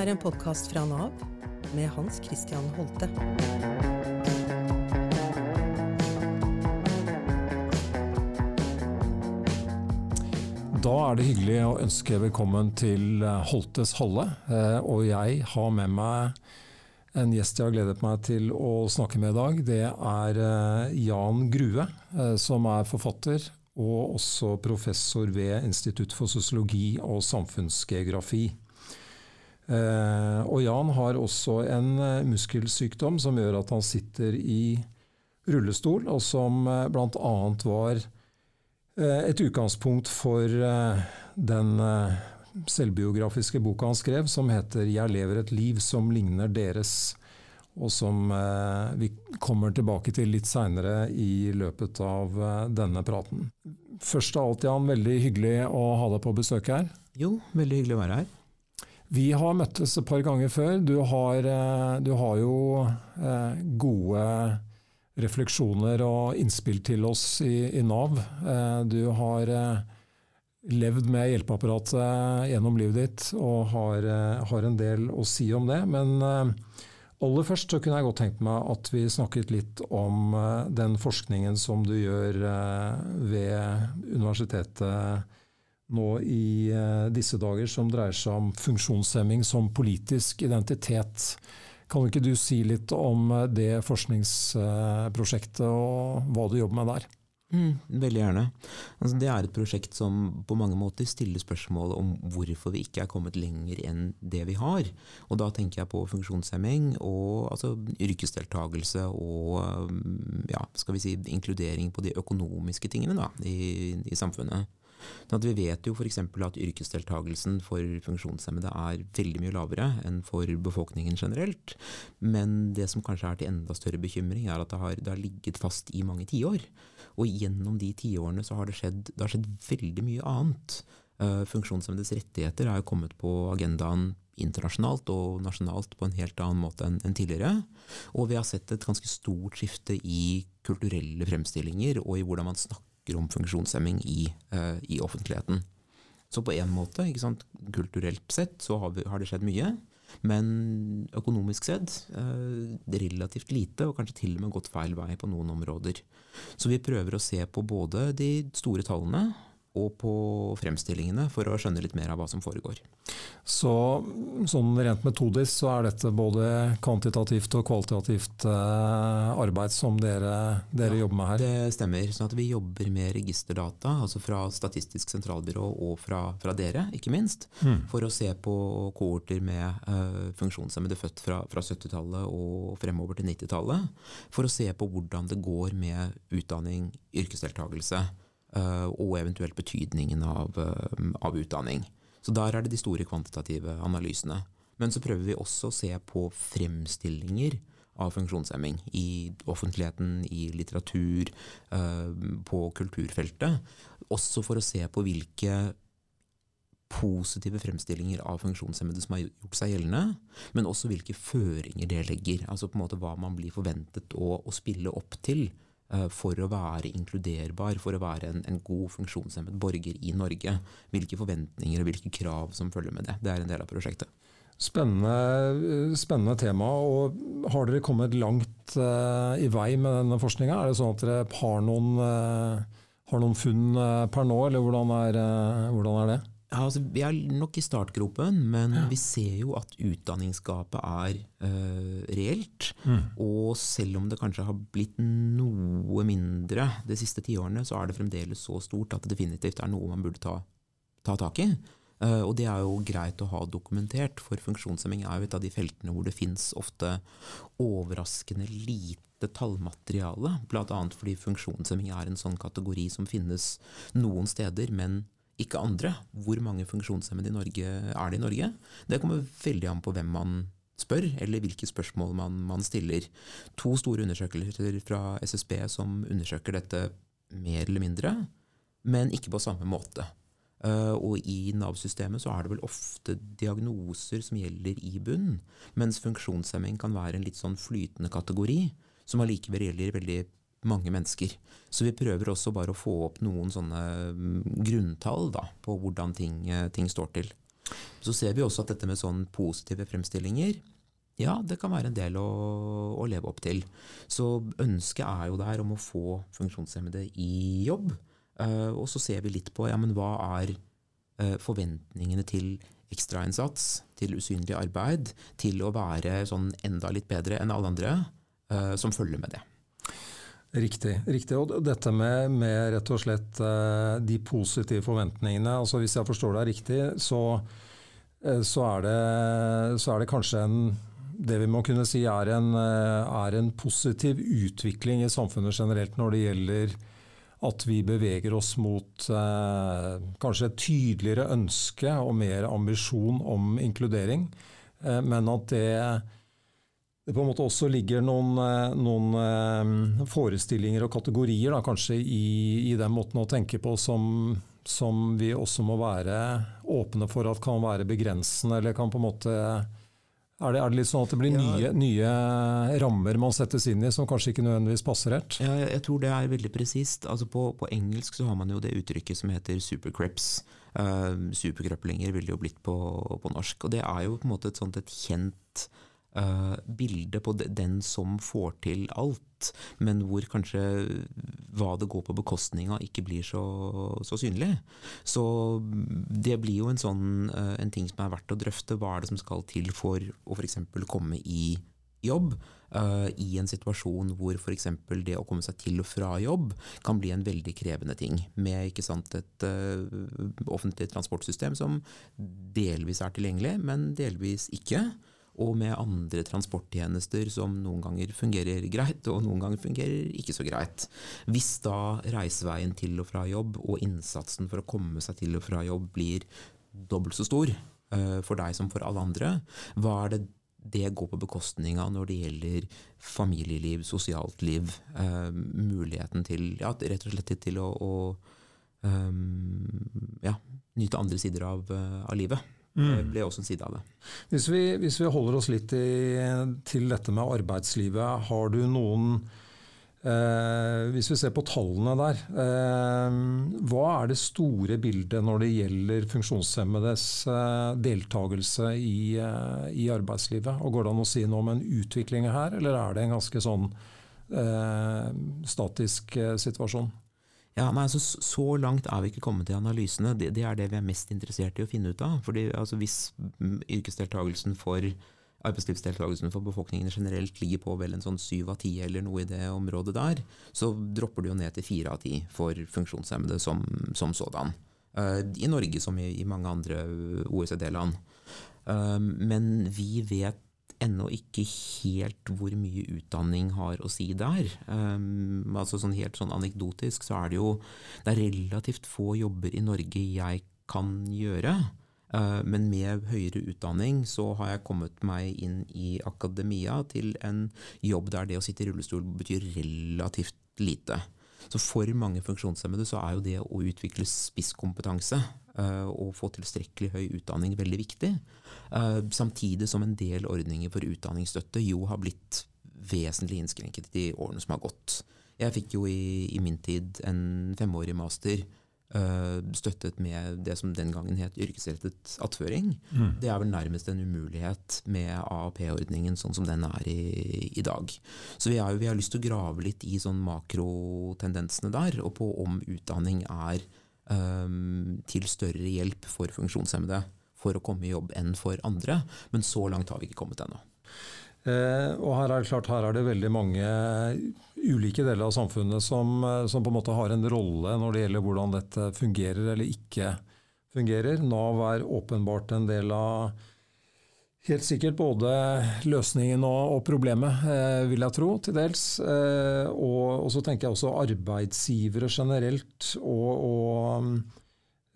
er en podkast fra Nav med Hans Christian Holte. Da er det hyggelig å ønske velkommen til eh, Holtes Halle. Eh, og jeg har med meg en gjest jeg har gledet meg til å snakke med i dag. Det er eh, Jan Grue, som er forfatter og også professor ved Institutt for sosiologi og samfunnsgeografi. Og Jan har også en muskelsykdom som gjør at han sitter i rullestol, og som bl.a. var Eh, et utgangspunkt for eh, den eh, selvbiografiske boka han skrev, som heter 'Jeg lever et liv som ligner deres', og som vi kommer tilbake til litt seinere i løpet av denne praten. Først av alt, Jan, veldig hyggelig å ha deg på besøk her. Jo, veldig hyggelig å være her. Vi har møttes et par ganger før. Du har, du har jo gode refleksjoner og innspill til oss i, i Nav. Eh, du har eh, levd med hjelpeapparatet gjennom livet ditt og har, eh, har, en del å si om det. Men aller først så kunne jeg godt tenkt meg at vi snakket litt om den forskningen som du gjør ved universitetet nå i disse dager, som dreier seg om funksjonshemming som politisk identitet. Kan ikke du si litt om eh, det forskningsprosjektet og hva du jobber med der? Mm, veldig gjerne. Altså, det er et prosjekt som på mange måter stiller spørsmål om hvorfor vi ikke er kommet lenger enn det vi har. Og da tenker jeg på funksjonshemming og altså, yrkesdeltakelse og ja, skal vi si, inkludering på de økonomiske tingene da, i, i samfunnet. Sånn vi vet jo f.eks. at yrkesdeltagelsen for funksjonshemmede er veldig mye lavere enn for befolkningen generelt. Men det som kanskje er til enda større bekymring, er at det har, det har ligget fast i mange tiår. Og gjennom de tiårene så har det skjedd, det har skjedd veldig mye annet. Uh, funksjonshemmedes rettigheter er jo kommet på agendaen internasjonalt og nasjonalt på en helt annen måte enn tidligere. Og vi har sett et ganske stort skifte i kulturelle fremstillinger og i hvordan man snakker snakker om funksjonshemming i, uh, i offentligheten. Så på en måte, kulturelt sett, så har, vi, har, det skjedd mye. Men økonomisk sett eh, relativt lite, og kanskje til og med gått feil vei på noen områder. Så vi prøver å se på både de store tallene og på fremstillingene for å skjønne litt mer av hva som foregår. Så sånn rent metodisk så er dette både kvantitativt og kvalitativt eh, arbeid som dere, dere ja, jobber med her? Det stemmer. sånn at Vi jobber med registerdata, altså fra Statistisk sentralbyrå og fra, fra dere, ikke minst. Mm. For å se på kohorter med uh, funksjonshemmede født fra, fra 70-tallet og fremover til 90-tallet. For å se på hvordan det går med utdanning, yrkesdeltakelse og eventuelt betydningen av, eh, av, utdanning. Så der er det de store kvantitative analysene. Men så prøver vi også å se på fremstillinger av funksjonshemming i offentligheten, i litteratur, eh, på kulturfeltet. Også for å se på hvilke positive fremstillinger av funksjonshemmede som har gjort seg gjeldende, men også hvilke føringer det legger. Altså på en måte hva man blir forventet å, å spille opp til Eh, for å være inkluderbar, for å være en, en, god funksjonshemmet borger i Norge. Hvilke forventninger og hvilke krav som følger med det. Det er en del av prosjektet. Spennende, spennende tema. og Har dere kommet langt uh, i vei med denne forskninga? Er det sånn at dere har noen, uh, har noen funn uh, per nå, eller hvordan er, hvordan er det? Ja, altså, vi er nok i startgropen, men ja. vi ser jo at utdanningsgapet er uh, reelt. Mm. Og selv om det kanskje har blitt noe mindre de siste tiårene, så er det fremdeles så stort at det definitivt er noe man burde ta, ta tak i. Uh, og det er jo greit å ha dokumentert, for funksjonshemming er jo et av de feltene hvor det fins ofte overraskende lite tallmateriale. Bl.a. fordi funksjonshemming er en sånn kategori som finnes noen steder, men ikke andre. Hvor mange funksjonshemmede i Norge er det i Norge? Det kommer veldig an på hvem man spør, eller hvilke spørsmål man, man stiller. To store undersøkelser fra SSB som undersøker dette mer eller mindre, men ikke på samme måte. Uh, og i Nav-systemet så er det vel ofte diagnoser som gjelder i bunn, mens funksjonshemming kan være en litt sånn flytende kategori, som allikevel gjelder veldig mange mennesker. Så vi prøver også bare å få opp noen sånne mm, grunntall da, på hvordan ting, eh, ting står til. Så ser vi også at dette med sånn positive fremstillinger ja, det kan være en del å, å, leve opp til. Så ønsket er jo der om å få funksjonshemmede i jobb. Uh, og så ser vi litt på ja, men hva er uh, forventningene til ekstrainnsats, til usynlig arbeid, til å være sånn enda litt bedre enn alle andre, uh, som følger med det. Riktig. riktig. Og dette med, med rett og slett de positive forventningene. altså Hvis jeg forstår deg riktig, så, så, er, det, så er det kanskje en det vi må kunne si er en, eh, er en, positiv utvikling i samfunnet generelt når det gjelder at vi beveger oss mot eh, kanskje et tydeligere ønske og mer ambisjon om inkludering, eh, men at det, det, på en måte også ligger noen, eh, noen eh, forestillinger og kategorier da, kanskje i, i, den måten å tenke på som, som vi også må være åpne for at kan være begrensende, eller kan på en måte er det, er det, litt sånn at det blir ja. nye, nye, rammer man settes inn i, som kanskje ikke nødvendigvis passer helt? Ja, jeg tror det er veldig presist. Altså på, på, engelsk så har man jo det uttrykket som heter supercreps. Uh, superkrøplinger ville jo blitt på, på, norsk. Og det er jo på en måte et sånt et kjent uh, bilde på den som får til alt, men hvor kanskje hva det går på bekostning av, ikke blir så, så, synlig. Så det blir jo en sånn uh, en ting som er verdt å drøfte. Hva er det som skal til for å f.eks. komme i jobb? Uh, I en situasjon hvor f.eks. det å komme seg til og fra jobb kan bli en veldig krevende ting. Med sant, et uh, offentlig transportsystem som delvis er tilgjengelig, men delvis ikke og med andre transporttjenester som noen ganger fungerer greit, og noen ganger fungerer ikke så greit. Hvis da reiseveien til og fra jobb og innsatsen for å komme seg til og fra jobb blir dobbelt så stor uh, for deg som for alle andre, hva er det det går på bekostning av når det gjelder familieliv, sosialt liv, uh, muligheten til ja, rett og slett til å, å um, ja, nyte andre sider av, uh, av livet. Mm. Det ble også en side av det. Hvis vi, hvis vi holder oss litt i, til dette med arbeidslivet, har du noen eh, Hvis vi ser på tallene der, eh, hva er det store bildet når det gjelder funksjonshemmedes eh, deltakelse i, eh, i, arbeidslivet? Og Går det an å si noe om en utvikling her, eller er det en ganske sånn eh, statisk eh, situasjon? Ja, nei, altså, Så langt er vi ikke kommet i analysene. Det, det, er det vi er mest interessert i å finne ut av. Fordi altså, Hvis yrkesdeltakelsen for arbeidslivsdeltakelsen for befolkningen generelt ligger på vel en sånn syv av ti eller noe i det området der, så dropper det jo ned til fire av ti for funksjonshemmede som, som sådan. Uh, I Norge som i, i mange andre OECD-land. Uh, men vi vet ennå ikke helt hvor mye utdanning har å si der. Um, altså sånn Helt sånn anekdotisk så er det jo det er relativt få jobber i Norge jeg kan gjøre. Uh, men med høyere utdanning så har jeg kommet meg inn i akademia til en jobb der det å sitte i rullestol betyr relativt lite. Så for mange funksjonshemmede så er jo det å utvikle spisskompetanse uh, og få tilstrekkelig høy utdanning veldig viktig. Uh, samtidig som en del ordninger for utdanningsstøtte jo har blitt vesentlig innskrenket i årene som har gått. Jeg fikk jo i, i min tid en femårig master støttet med det som den gangen het yrkesrettet attføring. Mm. Det er vel nærmest en umulighet med AAP-ordningen sånn som den er i, i dag. Så vi, er, vi, har lyst til å grave litt i sånn makrotendensene der, og på om utdanning er um, til større hjelp for funksjonshemmede for å komme i jobb enn for andre. Men så langt har vi ikke kommet ennå. Eh, og her er det klart, her er det veldig mange ulike deler av samfunnet som, eh, som, på en måte har en rolle når det gjelder hvordan dette fungerer eller ikke fungerer. Nav er åpenbart en del av Helt sikkert både løsningen og, og problemet, eh, vil jeg tro, til dels. Eh, og, og, så tenker jeg også arbeidsgivere generelt, og, og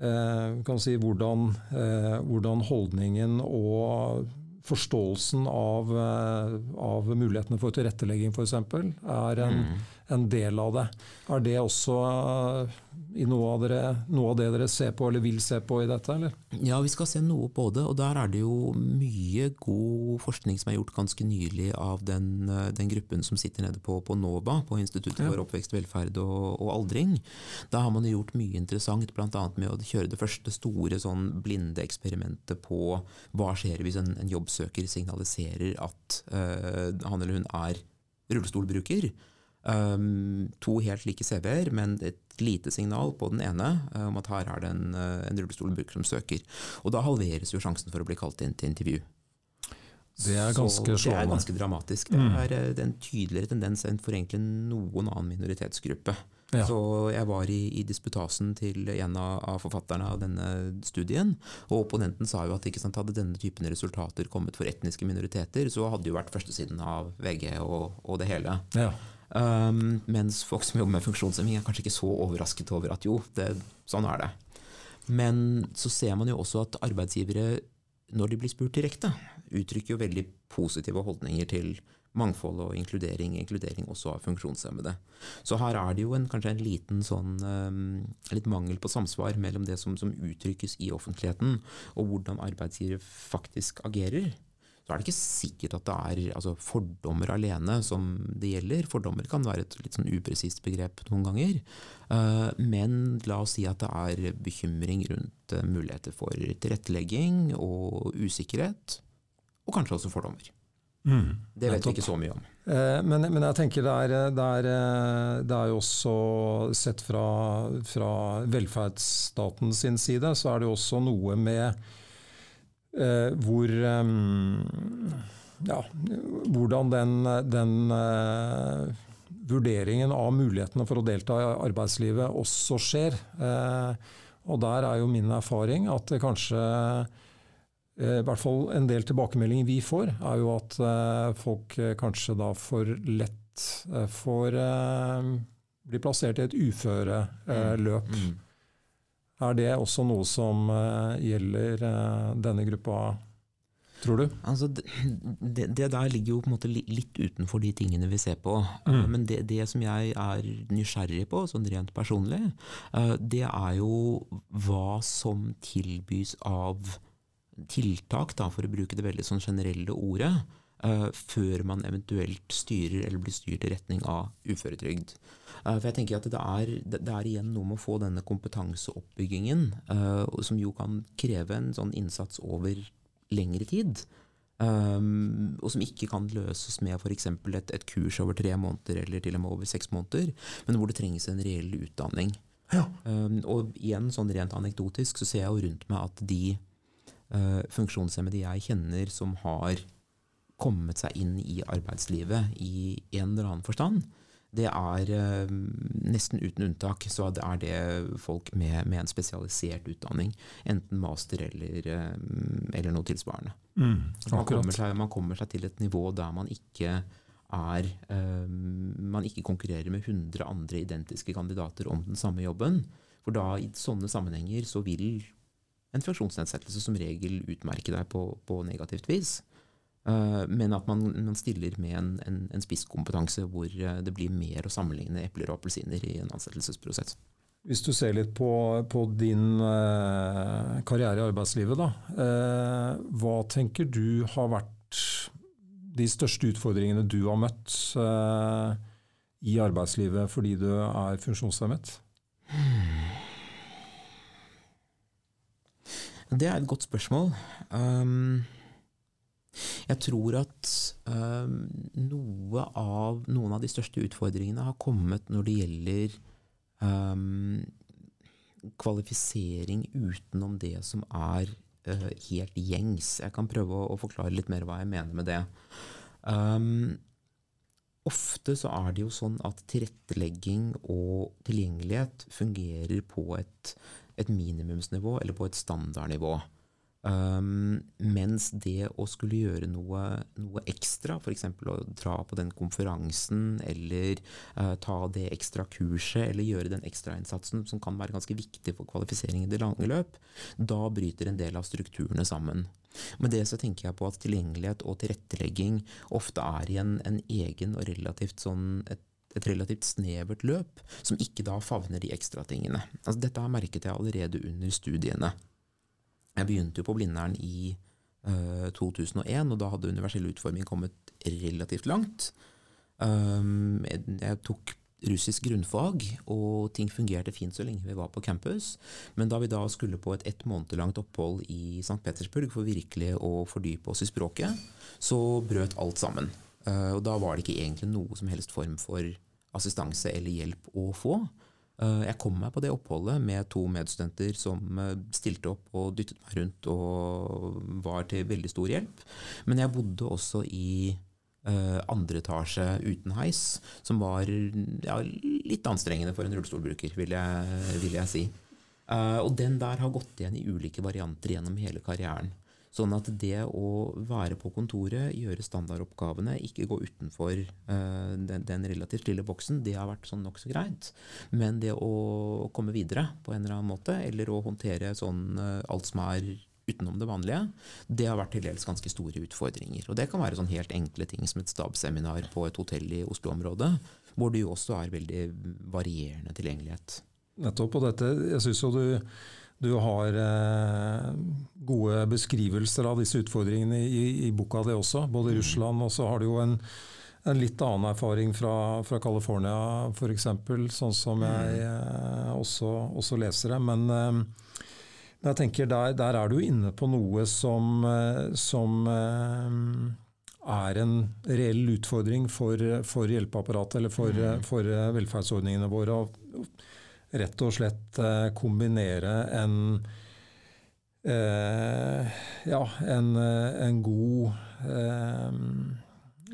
eh, kan si hvordan, eh, hvordan, holdningen og forståelsen av, eh, av mulighetene for tilrettelegging f.eks. Er, en, mm. En del av det. Er det også uh, i noe av, dere, noe av, det dere ser på eller vil se på i dette? Eller? Ja, vi skal se noe på det. Og der er det jo mye god forskning som er gjort ganske nylig av den, uh, den gruppen som sitter nede på, på NOVA, på Instituttet for oppvekst, velferd og, og, aldring. Da har man gjort mye interessant, bl.a. med å kjøre det første store sånn blinde eksperimentet på hva skjer hvis en, en jobbsøker signaliserer at uh, han eller hun er rullestolbruker. Um, to helt like CV-er, men et lite signal på den ene uh, om at her er det en, uh, en rullestolbruker som søker. Og da halveres jo sjansen for å bli kalt inn til intervju. Det er ganske slående. Det er ganske dramatisk. Det mm. er mm. en tydeligere tendens enn for egentlig noen annen minoritetsgruppe. Ja. Så jeg var i, i, disputasen til en av, av, forfatterne av denne studien, og opponenten sa jo at ikke sant, hadde denne typen resultater kommet for etniske minoriteter, så hadde det jo vært førstesiden av VG og, og det hele. Ja. Um, mens folk som jobber med funksjonshemming er kanskje ikke så overrasket over at jo, det, sånn er det. Men så ser man jo også at arbeidsgivere, når de blir spurt direkte, uttrykker jo veldig positive holdninger til mangfold og inkludering, inkludering også av funksjonshemmede. Så her er det jo en, kanskje en liten sånn um, litt mangel på samsvar mellom det som, som uttrykkes i offentligheten, og hvordan arbeidsgivere faktisk agerer så er det ikke sikkert at det er altså, fordommer alene som det gjelder. Fordommer kan være et litt sånn upresist begrep noen ganger. Uh, men la oss si at det er bekymring rundt uh, muligheter for tilrettelegging og usikkerhet, og kanskje også fordommer. Mm, det vet vi ikke så mye om. Eh, men, men, jeg tenker det er, det, er, eh, det er, jo også sett fra, fra velferdsstaten sin side, så er det jo også noe med Eh, hvor eh, ja, hvordan den, den uh, vurderingen av mulighetene for å delta i arbeidslivet også skjer. Uh, og der er jo min erfaring at det kanskje uh, I hvert fall en del tilbakemeldinger vi får, er jo at folk kanskje da for lett får bli plassert i et uføreløp. Mm. Mm. Er det også noe som gjelder denne gruppa, tror du? Altså, det, det, der ligger jo på en måte litt utenfor de tingene vi ser på. Mm. Men det, det, som jeg er nysgjerrig på, sånn rent personlig, det er jo hva som tilbys av tiltak, da, for å bruke det veldig sånn generelle ordet, før man eventuelt styrer eller blir styrt i retning av uføretrygd. Uh, for jeg tenker at det er, det er, igjen noe med å få denne kompetanseoppbyggingen, uh, som jo kan kreve en sånn innsats over lengre tid. Um, og som ikke kan løses med f.eks. Et, et kurs over tre måneder eller til og med over seks måneder, men hvor det trengs en reell utdanning. Ja. Um, og igjen, sånn rent anekdotisk, så ser jeg jo rundt meg at de uh, funksjonshemmede jeg kjenner som har kommet seg inn i arbeidslivet i en eller annen forstand, det er eh, nesten uten unntak så er det folk med, med en spesialisert utdanning. Enten master eller, eh, eller noe tilsvarende. Mm, man, kommer seg, man, kommer seg, til et nivå der man ikke er eh, Man ikke konkurrerer med 100 andre identiske kandidater om den samme jobben. For da, i sånne sammenhenger, så vil en funksjonsnedsettelse som regel utmerke deg på, på negativt vis. Eh, men at man, man stiller med en, en, en, spisskompetanse hvor eh, det blir mer å sammenligne epler og appelsiner i en ansettelsesprosess. Hvis du ser litt på, på din eh, karriere i arbeidslivet, da. Eh, hva tenker du har vært de største utfordringene du har møtt i arbeidslivet fordi du er funksjonshemmet? Det er et godt spørsmål. Um, jeg tror at um, noe av, noen av de største utfordringene har kommet når det gjelder um, kvalifisering utenom det som er uh, helt gjengs. Jeg kan prøve å, å, forklare litt mer hva jeg mener med det. Um, ofte så er det jo sånn at tilrettelegging og tilgjengelighet fungerer på et, et minimumsnivå eller på et standardnivå. Um, mens det å skulle gjøre noe, noe ekstra, f.eks. å dra på den konferansen eller uh, ta det ekstra kurset eller gjøre den ekstrainnsatsen som kan være ganske viktig for kvalifisering i det lange løp, da bryter en del av strukturene sammen. Med det så tenker jeg på at tilgjengelighet og tilrettelegging ofte er i en, en egen og relativt sånn et, et relativt snevert løp, som ikke da favner de ekstra tingene. Altså, dette har merket jeg allerede under studiene. Jeg begynte jo på Blindern i uh, 2001, og da hadde universell utforming kommet relativt langt. Um, jeg, jeg tok russisk grunnfag, og ting fungerte fint så lenge vi var på campus. Men da vi da skulle på et ett måneder langt opphold i St. Petersburg for virkelig å fordype oss i språket, så brøt alt sammen. Eh, og da var det ikke egentlig noe som helst form for assistanse eller hjelp å få. Eh, jeg kom meg på det oppholdet med to medstudenter som eh, stilte opp og dyttet meg rundt og var til veldig stor hjelp. Men jeg bodde også i andre etasje uten heis, som var ja, litt anstrengende for en rullestolbruker, vil jeg, vil jeg si. Og den der har gått igjen i ulike varianter gjennom hele karrieren. Sånn at det å være på kontoret, gjøre standardoppgavene, ikke gå utenfor uh, den, den, relativt lille boksen, det har vært sånn nokså greit. Men det å komme videre på en eller annen måte, eller å håndtere sånn uh, alt som er utenom det vanlige, det har vært til dels ganske store utfordringer. Og det kan være sånn helt enkle ting som et stabsseminar på et hotell i Oslo-området, hvor det jo også er veldig varierende tilgjengelighet. Nettopp. Og dette, jeg syns jo du, du har eh, gode beskrivelser av disse utfordringene i, i boka di også, både i Russland, og så har du jo en, en litt annen erfaring fra, fra California f.eks., sånn som jeg eh, også, også, leser det. Men eh, men jeg tenker der, der, er du inne på noe som, som er en reell utfordring for, for hjelpeapparatet eller for, mm. for, velferdsordningene våre. Rett og slett eh, kombinere en eh, ja, en, en god eh,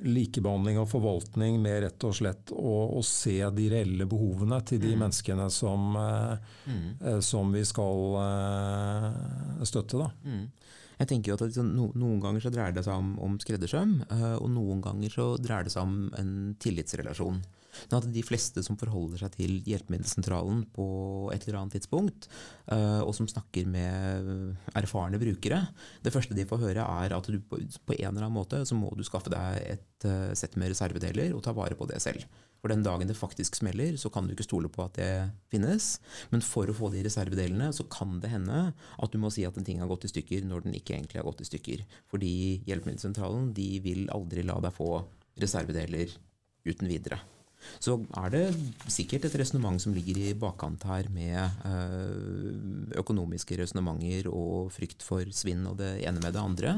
likebehandling og forvaltning med rett og slett å, å se de reelle behovene til de mm. menneskene som, mm. Eh, som, vi skal støtte. Da. Mm. Jeg tenker jo at liksom, Noen ganger så dreier det seg om, om skreddersøm, og noen ganger så dreier det seg om en tillitsrelasjon. At de fleste som forholder seg til hjelpemiddelsentralen på et eller annet tidspunkt, eh, og som snakker med erfarne brukere, det første de får høre er at du på en eller annen måte så må du skaffe deg et eh, sett med reservedeler og ta vare på det selv. For den dagen det faktisk smeller, så kan du ikke stole på at det finnes. Men for å få de reservedelene, så kan det hende at du må si at en ting har gått i stykker når den ikke egentlig har gått i stykker. Fordi hjelpemiddelsentralen de vil aldri la deg få reservedeler uten videre så er det sikkert et resonnement som ligger i bakkant her med eh, økonomiske resonnementer og frykt for svinn og det ene med det andre.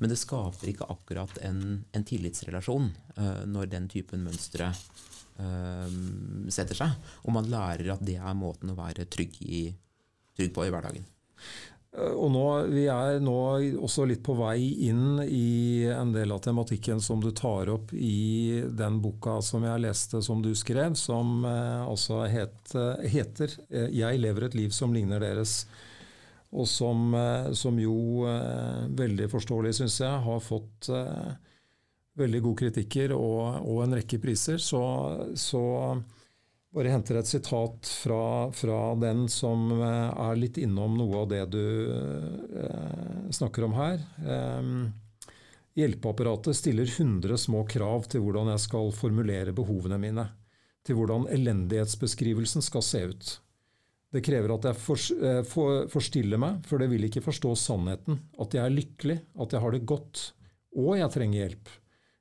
Men det skaper ikke akkurat en, en tillitsrelasjon uh, når den typen mønstre uh, setter seg. Og man lærer at det er måten å være trygg, i, trygg på i hverdagen. Eh, og nå, Vi er nå også litt på vei inn i en del av tematikken som du tar opp i den boka som jeg leste som du skrev, som eh, altså het, eh, heter 'Jeg lever et liv som ligner deres'. Og som, som jo veldig forståelig, syns jeg, har fått veldig gode kritikker og, og en rekke priser. Så, så bare henter et sitat fra, fra, den som eh, er litt innom noe av det du eh, snakker om her. Eh, hjelpeapparatet stiller 100 små krav til hvordan jeg skal formulere behovene mine. Til hvordan elendighetsbeskrivelsen skal se ut. Det krever at jeg for, eh, for, forstiller meg, for det vil ikke forstå sannheten. At jeg er lykkelig, at jeg har det godt. Og jeg trenger hjelp.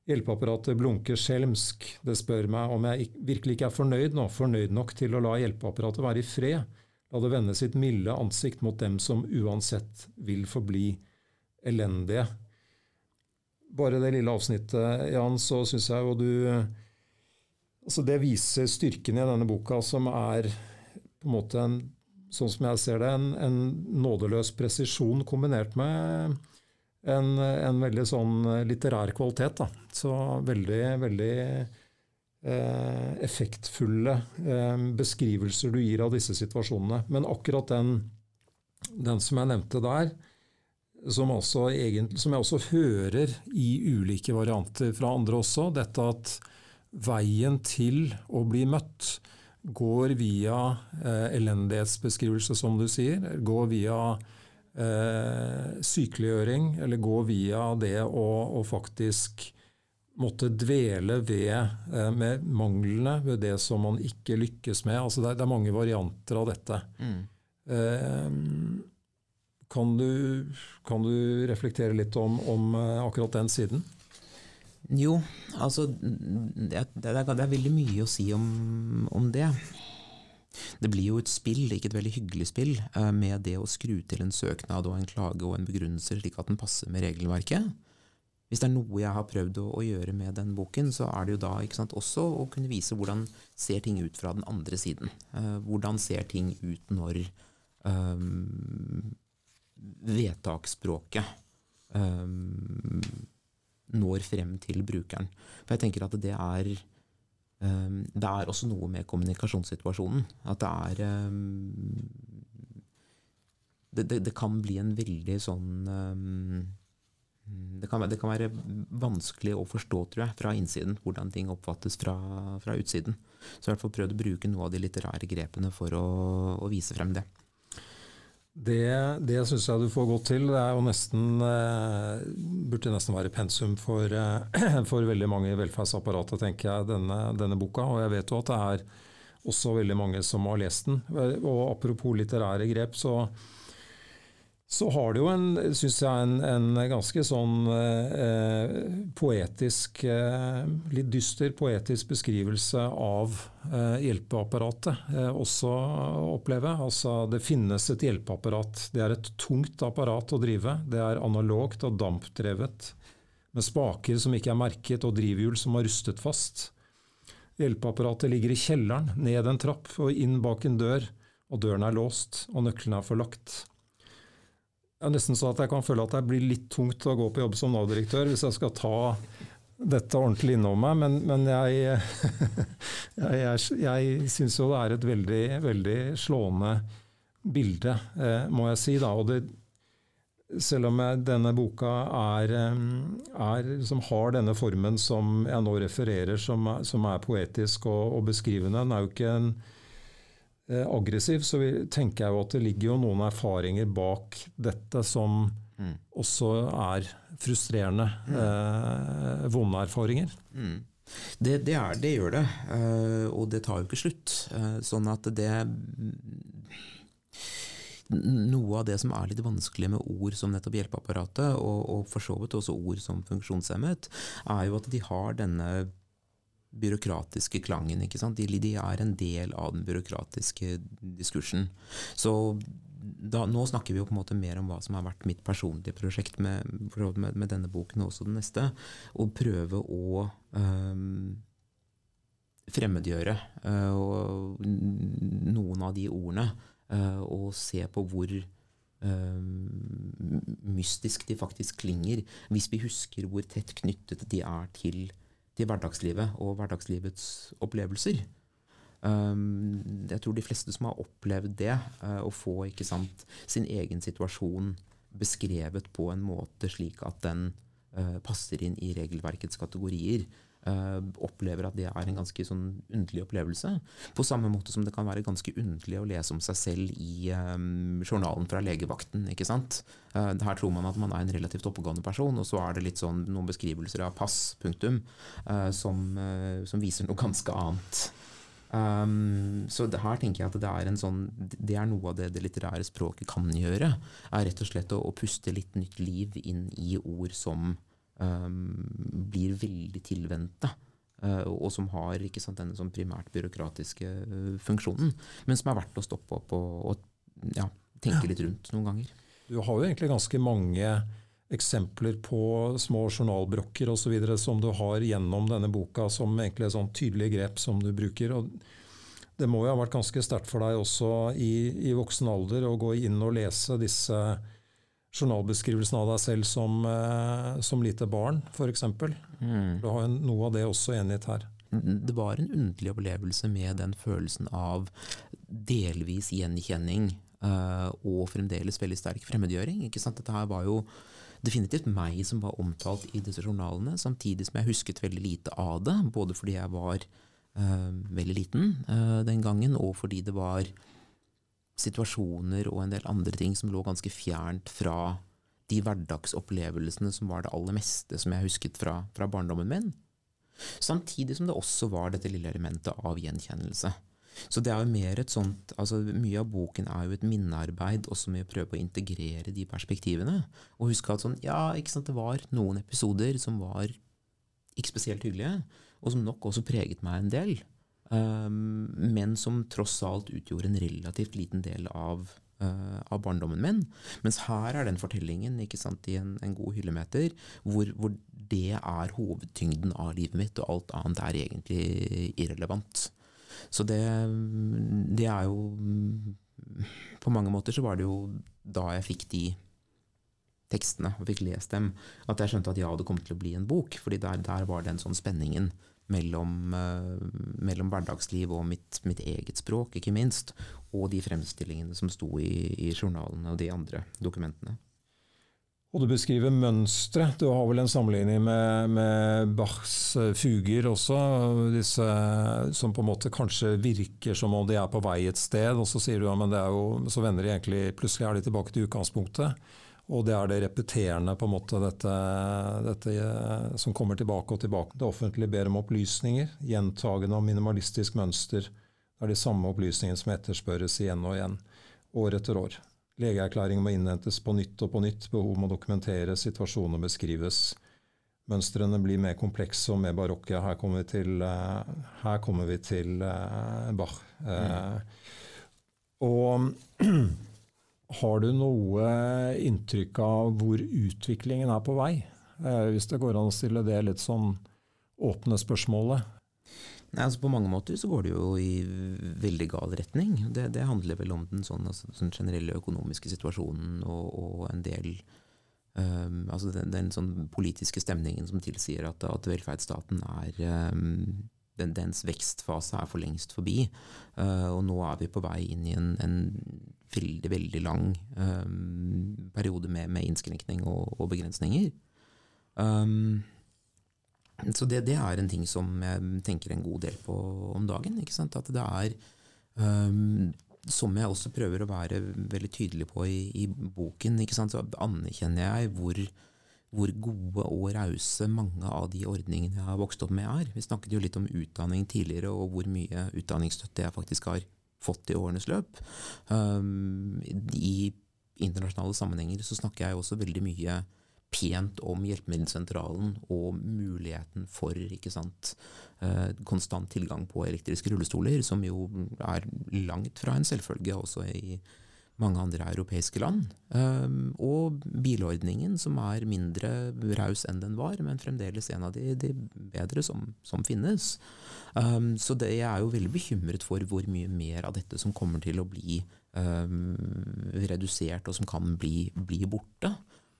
Hjelpeapparatet blunker skjelmsk. Det spør meg om jeg virkelig ikke er fornøyd nå, fornøyd nok til å la hjelpeapparatet være i fred. La det vende sitt milde ansikt mot dem som uansett vil forbli elendige. Bare det lille avsnittet, Jan, så syns jeg jo du Altså, det viser styrken i denne boka, som er på en måte en, sånn som jeg ser det, en, en nådeløs presisjon kombinert med en, en, veldig sånn litterær kvalitet. Da. Så veldig, veldig eh, effektfulle eh, beskrivelser du gir av disse situasjonene. Men akkurat den, den som jeg nevnte der, som, egentlig, som, jeg også hører i ulike varianter fra andre også, dette at veien til å bli møtt går via eh, elendighetsbeskrivelse, som du sier. Går via eh, sykeliggjøring, eller gå via det å, å, faktisk måtte dvele ved eh, med manglene ved det som man ikke lykkes med. Altså det, er, det er mange varianter av dette. Mm. Eh, kan, du, kan, du, reflektere litt om, om eh, akkurat den siden? Jo, altså det, det, er, det er, veldig mye å si om, om, det. Det blir jo et spill, ikke et veldig hyggelig spill, eh, med det å skru til en søknad og en klage og en begrunnelse slik at den passer med regelverket. Hvis det er noe jeg har prøvd å, å gjøre med den boken, så er det jo da sant, også å kunne vise hvordan ser ting ut fra den andre siden. Uh, hvordan ser ting ut når um, vedtaksspråket um, når frem til brukeren. For jeg tenker at det er det er også noe med kommunikasjonssituasjonen. At det er det, det, det, kan bli en veldig sånn Mm, det kan, det kan, være vanskelig å forstå, tror jeg, fra innsiden hvordan ting oppfattes fra, fra utsiden. Så i hvert fall prøvd å bruke noe av de litterære grepene for å, å vise frem det. Det, det syns jeg du får godt til. Det er jo nesten, eh, burde nesten være pensum for, eh, for veldig mange i velferdsapparatet, tenker jeg, denne, denne, boka. Og jeg vet jo at det er også veldig mange som har lest den. Og apropos litterære grep, så så har det jo en, syns jeg, en, en, ganske sånn eh, poetisk eh, Litt dyster poetisk beskrivelse av eh, hjelpeapparatet eh, også oppleve. Altså, det finnes et hjelpeapparat. Det er et tungt apparat å drive. Det er analogt og dampdrevet. Med spaker som ikke er merket, og drivhjul som har rustet fast. Hjelpeapparatet ligger i kjelleren, ned en trapp og inn bak en dør. Og døren er låst, og nøklene er forlagt er nesten sånn at jeg kan føle at det blir litt tungt å gå på jobb som Nav-direktør hvis jeg skal ta dette ordentlig innom meg, men, men jeg, jeg, jeg, jeg syns jo det er et veldig, veldig slående bilde, eh, må jeg si. da, og det selv om denne boka er, eh, er, som har denne formen som jeg nå refererer, som som er poetisk og, og, beskrivende. Den er jo ikke en aggressiv, så vi, tenker jeg jo at det ligger jo noen erfaringer bak dette som mm. også er frustrerende. Mm. Eh, vonde erfaringer. Mm. Det, det, er, det, gjør det, uh, og det tar jo ikke slutt. Uh, sånn at det Noe av det som er litt vanskelig med ord som nettopp hjelpeapparatet, og, og for så vidt også ord som funksjonshemmet, er jo at de har denne byråkratiske klangen. ikke sant? De, de, er en del av den byråkratiske diskursen. Så da, nå snakker vi jo på en måte mer om hva som har vært mitt personlige prosjekt med, med, med denne boken og også den neste. Å prøve å um, fremmedgjøre uh, noen av de ordene. Uh, og se på hvor um, mystisk de faktisk klinger, hvis vi husker hvor tett knyttet de er til til hverdagslivet og hverdagslivets opplevelser. Um, jeg tror de fleste som har opplevd det, uh, å få sant, sin egen situasjon beskrevet på en måte slik at den uh, passer inn i regelverkets kategorier, uh, opplever at det er en ganske sånn underlig opplevelse. På samme måte som det kan være ganske underlig å lese om seg selv i um, journalen fra legevakten. ikke sant? Uh, her tror man at man er en relativt oppegående person, og så er det litt sånn noen beskrivelser av pass, punktum, uh, som, som, viser noe ganske annet. Um, så det, her tenker jeg at det er, sånn, det er noe av det det litterære språket kan gjøre. er rett og slett å, å puste litt nytt liv inn i ord som blir veldig tilvendte. Uh, og som har ikke sant, denne sånn primært byråkratiske uh, funksjonen. Men som er verdt å stoppe opp og, og ja, tenke litt rundt noen ganger. Du har jo egentlig ganske mange eksempler på små journalbrokker osv. som du har gjennom denne boka, som egentlig er sånn tydelige grep som du bruker. og det må jo ha vært ganske sterkt for deg også i, i voksen alder å gå inn og lese disse journalbeskrivelsen av deg selv som, eh, som lite barn, f.eks. Mm. Du har noe av det også enighet her. Det var en underlig opplevelse med den følelsen av delvis gjenkjenning uh, og fremdeles veldig sterk fremmedgjøring. Ikke sant? Dette her var jo definitivt meg som var omtalt i disse journalene, samtidig som jeg husket veldig lite av det. Både fordi jeg var uh, veldig liten uh, den gangen, og fordi det var situasjoner og en del andre ting som lå ganske fjernt fra de hverdagsopplevelsene som var det aller meste som jeg husket fra, fra barndommen min. Samtidig som det også var dette lille elementet av gjenkjennelse. Så det er jo mer et sånt altså Mye av boken er jo et minnearbeid også med å prøve å integrere de perspektivene. Og huske at sånn, ja, ikke sant, det var noen episoder som var ikke spesielt hyggelige, og som nok også preget meg en del. Um, men som tross alt utgjorde en relativt liten del av, uh, av barndommen min. Mens her er den fortellingen sant, i en, en god hyllemeter hvor, hvor, det er hovedtyngden av livet mitt, og alt annet er egentlig irrelevant. Så det, det er jo På mange måter så var det jo da jeg fikk de tekstene og fikk lest dem, at jeg skjønte at ja, det kom til å bli en bok. fordi der, der var den sånn spenningen mellom, uh, mellom hverdagsliv og mitt, mitt, eget språk, ikke minst, og de fremstillingene som sto i, i journalene og de andre dokumentene. Og du beskriver mønstre. Du har vel en sammenligning med, med, Bachs eh, fuger også, disse som på en måte kanskje virker som om de er på vei et sted, og så sier du ja, men det er jo, så vender de egentlig plutselig er de tilbake til utgangspunktet. Og det er det repeterende, på en måte, dette, dette eh, som kommer tilbake og tilbake. Det offentlige ber om opplysninger, gjentagende og minimalistisk mønster. Det er de samme opplysningene som etterspørres igjen og igjen, år etter år. Legeerklæring må innhentes på nytt og på nytt. Behov må dokumenteres, situasjoner beskrives. Mønstrene blir mer komplekse og mer barokke. Her kommer vi til, uh, her kommer vi til uh, Bach. Mm. Og har du noe inntrykk av hvor utviklingen er på vei? hvis det går an å stille det litt sånn åpne spørsmålet. Nei, altså På mange måter så går det jo i veldig gal retning. Det, det handler vel om den sånn, altså, den generelle økonomiske situasjonen og, og en del um, altså den, den, sånn politiske stemningen som tilsier at, at velferdsstaten er um, den, Dens vekstfase er for lengst forbi. Uh, og nå er vi på vei inn i en, en veldig, veldig lang um, periode med, med innskrenkning og, og begrensninger. Um, så det, det, er en ting som jeg tenker en god del på om dagen. At det er um, Som jeg også prøver å være veldig tydelig på i, i boken, så anerkjenner jeg hvor, hvor gode og rause mange av de ordningene jeg har vokst opp med, er. Vi snakket jo litt om utdanning tidligere, og hvor mye utdanningsstøtte jeg faktisk har fått i årenes løp. Um, I internasjonale sammenhenger så snakker jeg også veldig mye pent om Hjelpemiddelsentralen og muligheten for sant, eh, konstant tilgang på elektriske rullestoler, som jo er langt fra en selvfølge også i mange andre europeiske land. Um, og bilordningen, som er mindre raus enn den var, men fremdeles en av de, de bedre som, som finnes. Um, så det, jeg er jo veldig bekymret for hvor mye mer av dette som kommer til å bli um, redusert, og som kan bli, bli borte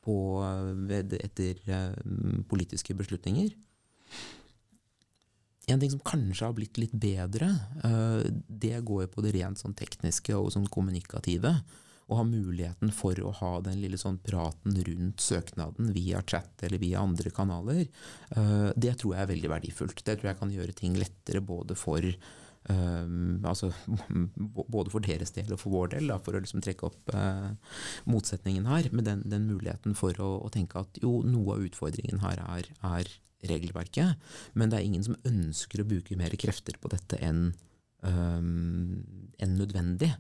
på, etter politiske beslutninger. En ting som kanskje har blitt litt bedre, eh, det går jo på det rent sånn tekniske og sånn kommunikative. Å ha muligheten for å ha den lille sånn praten rundt søknaden via chat eller via andre kanaler. Eh, det tror jeg er veldig verdifullt. Det tror jeg kan gjøre ting lettere både for Um, altså, både for deres del og for vår del, for å liksom trekke opp motsetningen her. Med den, den muligheten for å, å, tenke at jo, noe av utfordringen her er, er, regelverket, men det er ingen som ønsker å bruke mer krefter på dette enn um, en nødvendig.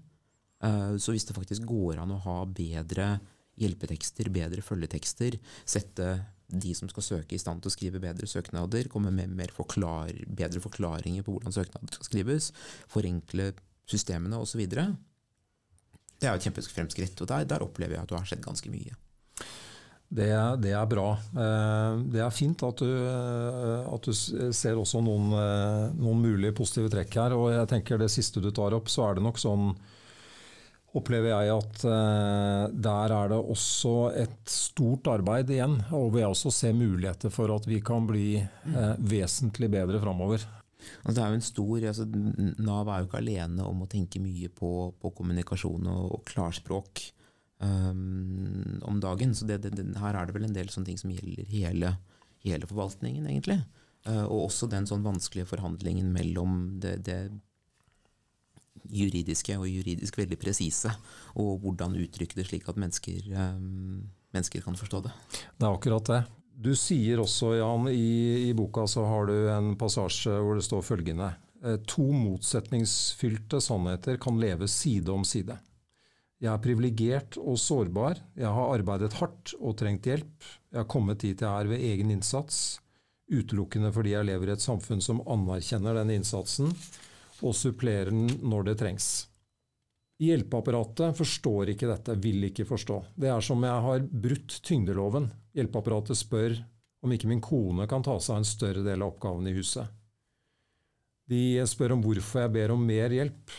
Uh, så hvis det faktisk går an å ha bedre hjelpetekster, bedre følgetekster, sette de som skal søke, i stand til å skrive bedre søknader, komme med forklar, bedre forklaringer på hvordan søknader skal skrives, forenkle systemene osv. Det er jo et kjempefremskritt, og der, der opplever jeg at det har skjedd ganske mye. Det, det, er bra. Eh, det er fint at du, eh, at du ser også noen, eh, noen, mulige positive trekk her. og jeg tenker Det siste du tar opp, så er det nok sånn opplever jeg at der er det også et stort arbeid igjen. Og hvor jeg også ser muligheter for at vi kan bli vesentlig bedre framover. Altså, altså, Nav er jo ikke alene om å tenke mye på, på kommunikasjon og, og klarspråk um, om dagen. Så det, det, her er det vel en del sånne ting som gjelder hele, hele forvaltningen, egentlig. Uh, og også den sånn vanskelige forhandlingen mellom det, det juridiske og juridisk veldig presise, og hvordan uttrykke det slik at mennesker, um, mennesker, kan forstå det. Det er akkurat det. Du sier også, Jan, i, i, boka så har du en passasje hvor det står følgende eh, To motsetningsfylte sannheter kan leve side om side. Jeg er privilegert og sårbar. Jeg har arbeidet hardt og trengt hjelp. Jeg har kommet dit jeg er ved egen innsats, utelukkende fordi jeg lever i et samfunn som anerkjenner denne innsatsen og supplerer den når det trengs. Hjelpeapparatet forstår ikke dette, vil ikke forstå. Det er som jeg har brutt tyngdeloven. Hjelpeapparatet spør om ikke min kone kan ta seg en større del av oppgavene i huset. De spør om hvorfor jeg ber om mer hjelp.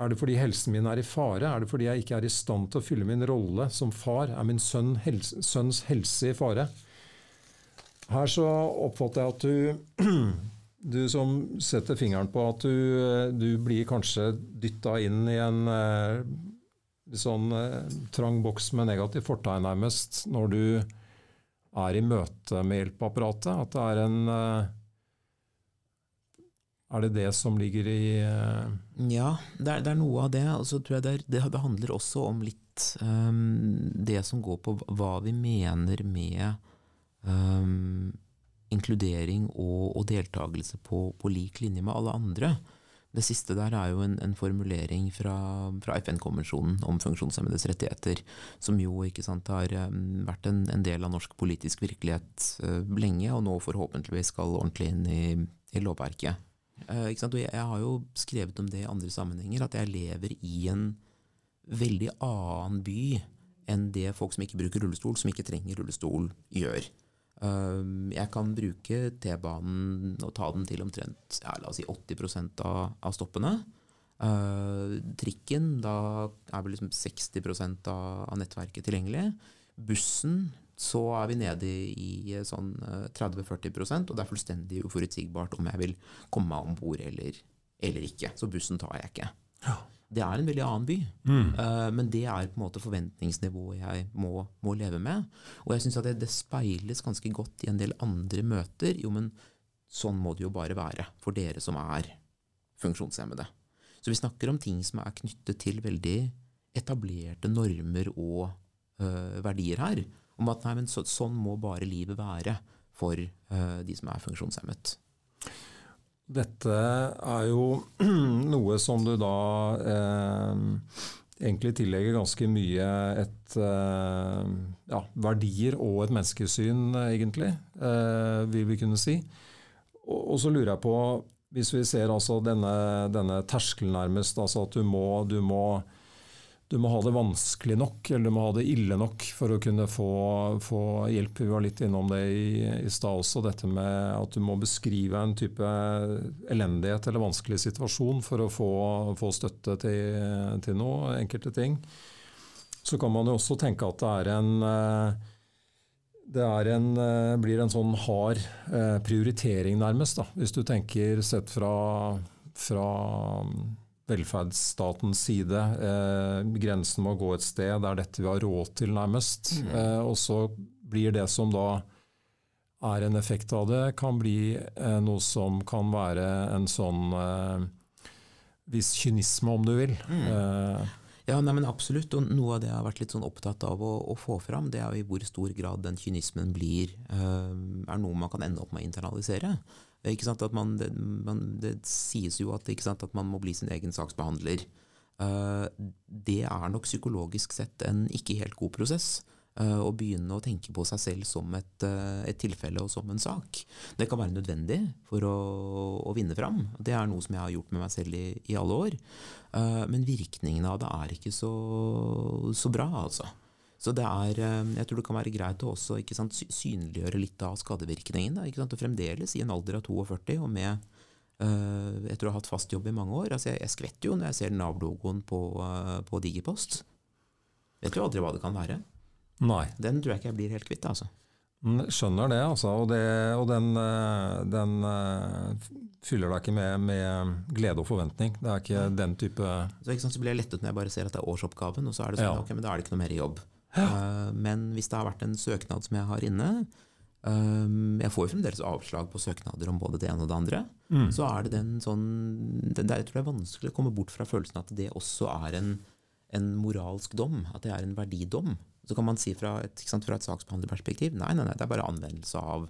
Er det fordi helsen min er i fare? Er det fordi jeg ikke er i stand til å fylle min rolle som far? Er min sønn helse, sønns helse i fare? Her så oppfatter jeg at du du som setter fingeren på at du, du blir kanskje dytta inn i en eh, sånn eh, trang boks med negativt fortegn, nærmest, når du er i møte med hjelpeapparatet. At det er en eh, Er det det som ligger i eh, Ja, det er, det er, noe av det. Og så tror jeg det, er, det handler også om litt um, det som går på hva vi mener med um, inkludering og, og deltakelse på, på, lik linje med alle andre. Det siste der er jo en, en formulering fra, fra FN-konvensjonen om funksjonshemmedes rettigheter, som jo sant, har um, vært en, en, del av norsk politisk virkelighet uh, lenge, og nå forhåpentligvis skal ordentlig inn i, i lovverket. Uh, jeg, har jo skrevet om det i andre sammenhenger, at jeg lever i en veldig annen by enn det folk som ikke bruker rullestol, som ikke trenger rullestol, gjør. Ehm, jeg kan bruke T-banen og ta den til omtrent ja, la oss si 80 av, av stoppene. Uh, trikken, da er vel liksom 60 av, av nettverket tilgjengelig. Bussen, så er vi nede i, i sånn 30-40% og det er fullstendig uforutsigbart om jeg vil komme meg om bord eller, eller, ikke. Så bussen tar jeg ikke. Ja. Det er en veldig annen by, mm. uh, men det er på en måte forventningsnivået jeg må, må leve med. Og jeg syns det, det, speiles ganske godt i en del andre møter. Jo, men sånn må det jo bare være for dere som er funksjonshemmede. Så vi snakker om ting som er knyttet til veldig etablerte normer og uh, verdier her. Om at nei, men så, sånn må bare livet være for uh, de som er funksjonshemmet. Dette er jo noe som du da eh, egentlig tillegger ganske mye et eh, ja, verdier og et menneskesyn, egentlig, eh, vil vi kunne si. Og, og, så lurer jeg på, hvis vi ser altså denne, denne terskelen nærmest, altså at du må, du må du må ha det vanskelig nok, eller du må ha det ille nok for å kunne få, få hjelp. Vi var litt innom det i, i stad også, dette med at du må beskrive en type elendighet eller vanskelig situasjon for å få, få støtte til, til, noe, enkelte ting. Så kan man jo også tenke at det en det er en, blir en sånn hard eh, prioritering, nærmest. Da. Hvis du tenker sett fra, fra velferdsstatens side. Eh, grensen må gå et sted. Det er dette vi har råd til, nærmest. Mm. Eh, og så blir det som da er en effekt av det, kan bli eh, noe som kan være en sånn eh, viss kynisme, om du vil. Mm. Eh, ja, nei, men absolutt. Og noe av det jeg har vært litt sånn opptatt av å, å få fram, det er i hvor stor grad den kynismen blir, eh, er noe man kan ende opp med å internalisere. Man, det, man, det, sies jo at, at, man må bli sin egen saksbehandler. Uh, det er nok psykologisk sett en ikke helt god prosess. Uh, å begynne å tenke på seg selv som et, et, tilfelle og som en sak. Det kan være nødvendig for å, å, vinne fram. Det er noe som jeg har gjort med meg selv i, i alle år. men virkningene av det er ikke så, så bra, altså. Så det er, eh, jeg tror det kan være greit å også sant, synliggjøre litt av skadevirkningen. Da, Og fremdeles i en alder av 42 og med uh, etter å ha hatt fast jobb i mange år. Altså jeg, jeg skvetter jo når jeg ser Nav-logoen på, uh, på Digipost. Vet jo aldri hva det kan være. Nei. Den tror jeg ikke jeg blir helt kvitt. altså. Skjønner det, altså. Og, det, og den, den fyller deg ikke med, med, glede og forventning. Det er ikke den type så, ikke sant, så blir jeg lettet når jeg bare ser at det er årsoppgaven, og så er det sånn, ja. ok, men da er det ikke noe mer jobb. Ja. Eh, men hvis det har vært en søknad som jeg har inne eh, Jeg får jo fremdeles avslag på søknader om både det ene og det andre. Mm. Så er det den sånn det, Jeg tror det er vanskelig å komme bort fra følelsen at det også er en, en moralsk dom. At det er en verdidom Så kan man si fra et, sant, fra et saksbehandlerperspektiv nei, nei, nei, det er bare anvendelse av,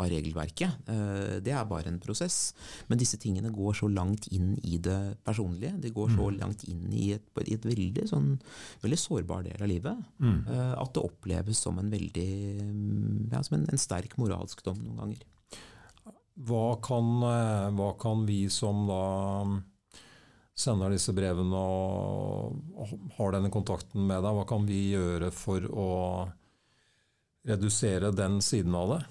av regelverket. Eh, det er bare en prosess. Men disse tingene går så langt inn i det personlige. De går så Mm. langt inn i et, i et veldig, sånn, veldig sårbar del av livet Mm. eh, at det oppleves som en veldig mm, ja, som en, en sterk moralsk dom noen ganger. Hva kan, eh, hva kan vi som da sender disse brevene og, og har denne kontakten med deg, hva kan vi gjøre for å redusere den siden av det?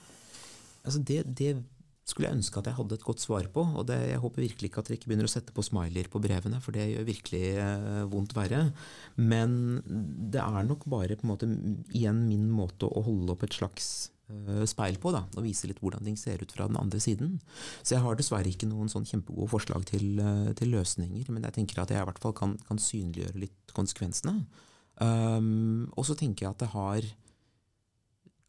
Altså det, det skulle jeg ønske at jeg hadde et godt svar på. og det, Jeg håper virkelig ikke at dere ikke begynner å sette på smileyer på brevene, for det gjør virkelig eh, vondt verre. Men det er nok bare på en måte igjen min måte å holde opp et slags eh, speil på, da, og vise litt hvordan ting ser ut fra den andre siden. Så jeg har dessverre ikke noen sånn kjempegode forslag til, eh, til løsninger, men jeg tenker at jeg i hvert fall kan, kan synliggjøre litt konsekvensene. Um, og så tenker jeg at det har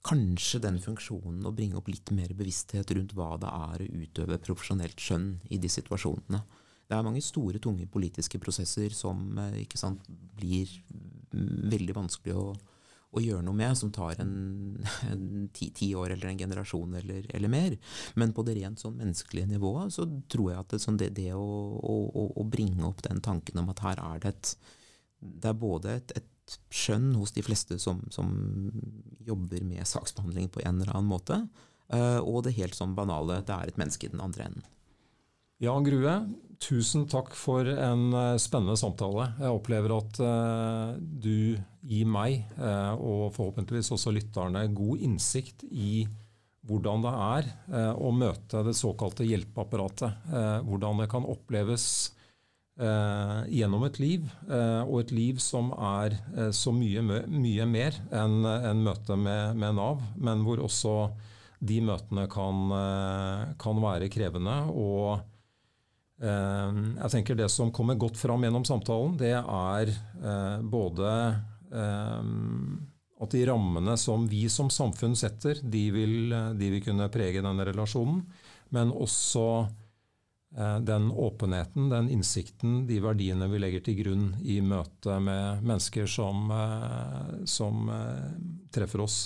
kanskje den funksjonen å bringe opp litt mer bevissthet rundt hva det er å utøve profesjonelt skjønn i de situasjonene. Det er mange store, tunge politiske prosesser som eh, sant, blir veldig vanskelig å, å gjøre noe med, som tar en, en ti, ti, år eller en generasjon eller, eller, mer. Men på det rent sånn menneskelige nivået så tror jeg at det, sånn det, det å, å, å, bringe opp den tanken om at her er det et Det er både et, et skjønn hos de fleste som, som, jobber med saksbehandling på en eller annen måte. Uh, og det helt sånn banale det er et menneske i den andre enden. Jan Grue, tusen takk for en uh, spennende samtale. Jeg opplever at uh, du gir meg, og forhåpentligvis også lytterne, god innsikt i hvordan det er å møte det såkalte hjelpeapparatet. hvordan det kan oppleves Eh, gjennom et liv, eh, og et liv som er eh, så mye, mye mer enn en møte med, med, Nav, men hvor også de møtene kan, kan være krevende. Og jeg tenker det som kommer godt fram gjennom samtalen, det er både at de rammene som vi som samfunn setter, de vil, de vil kunne prege denne relasjonen, men også den åpenheten, den innsikten, de verdiene vi legger til grunn i møte med mennesker som, som treffer oss.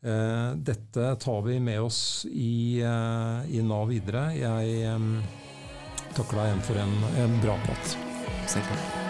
Dette tar vi med oss i, i Nav videre. Jeg takker deg igjen for en, en bra prat. Selv takk.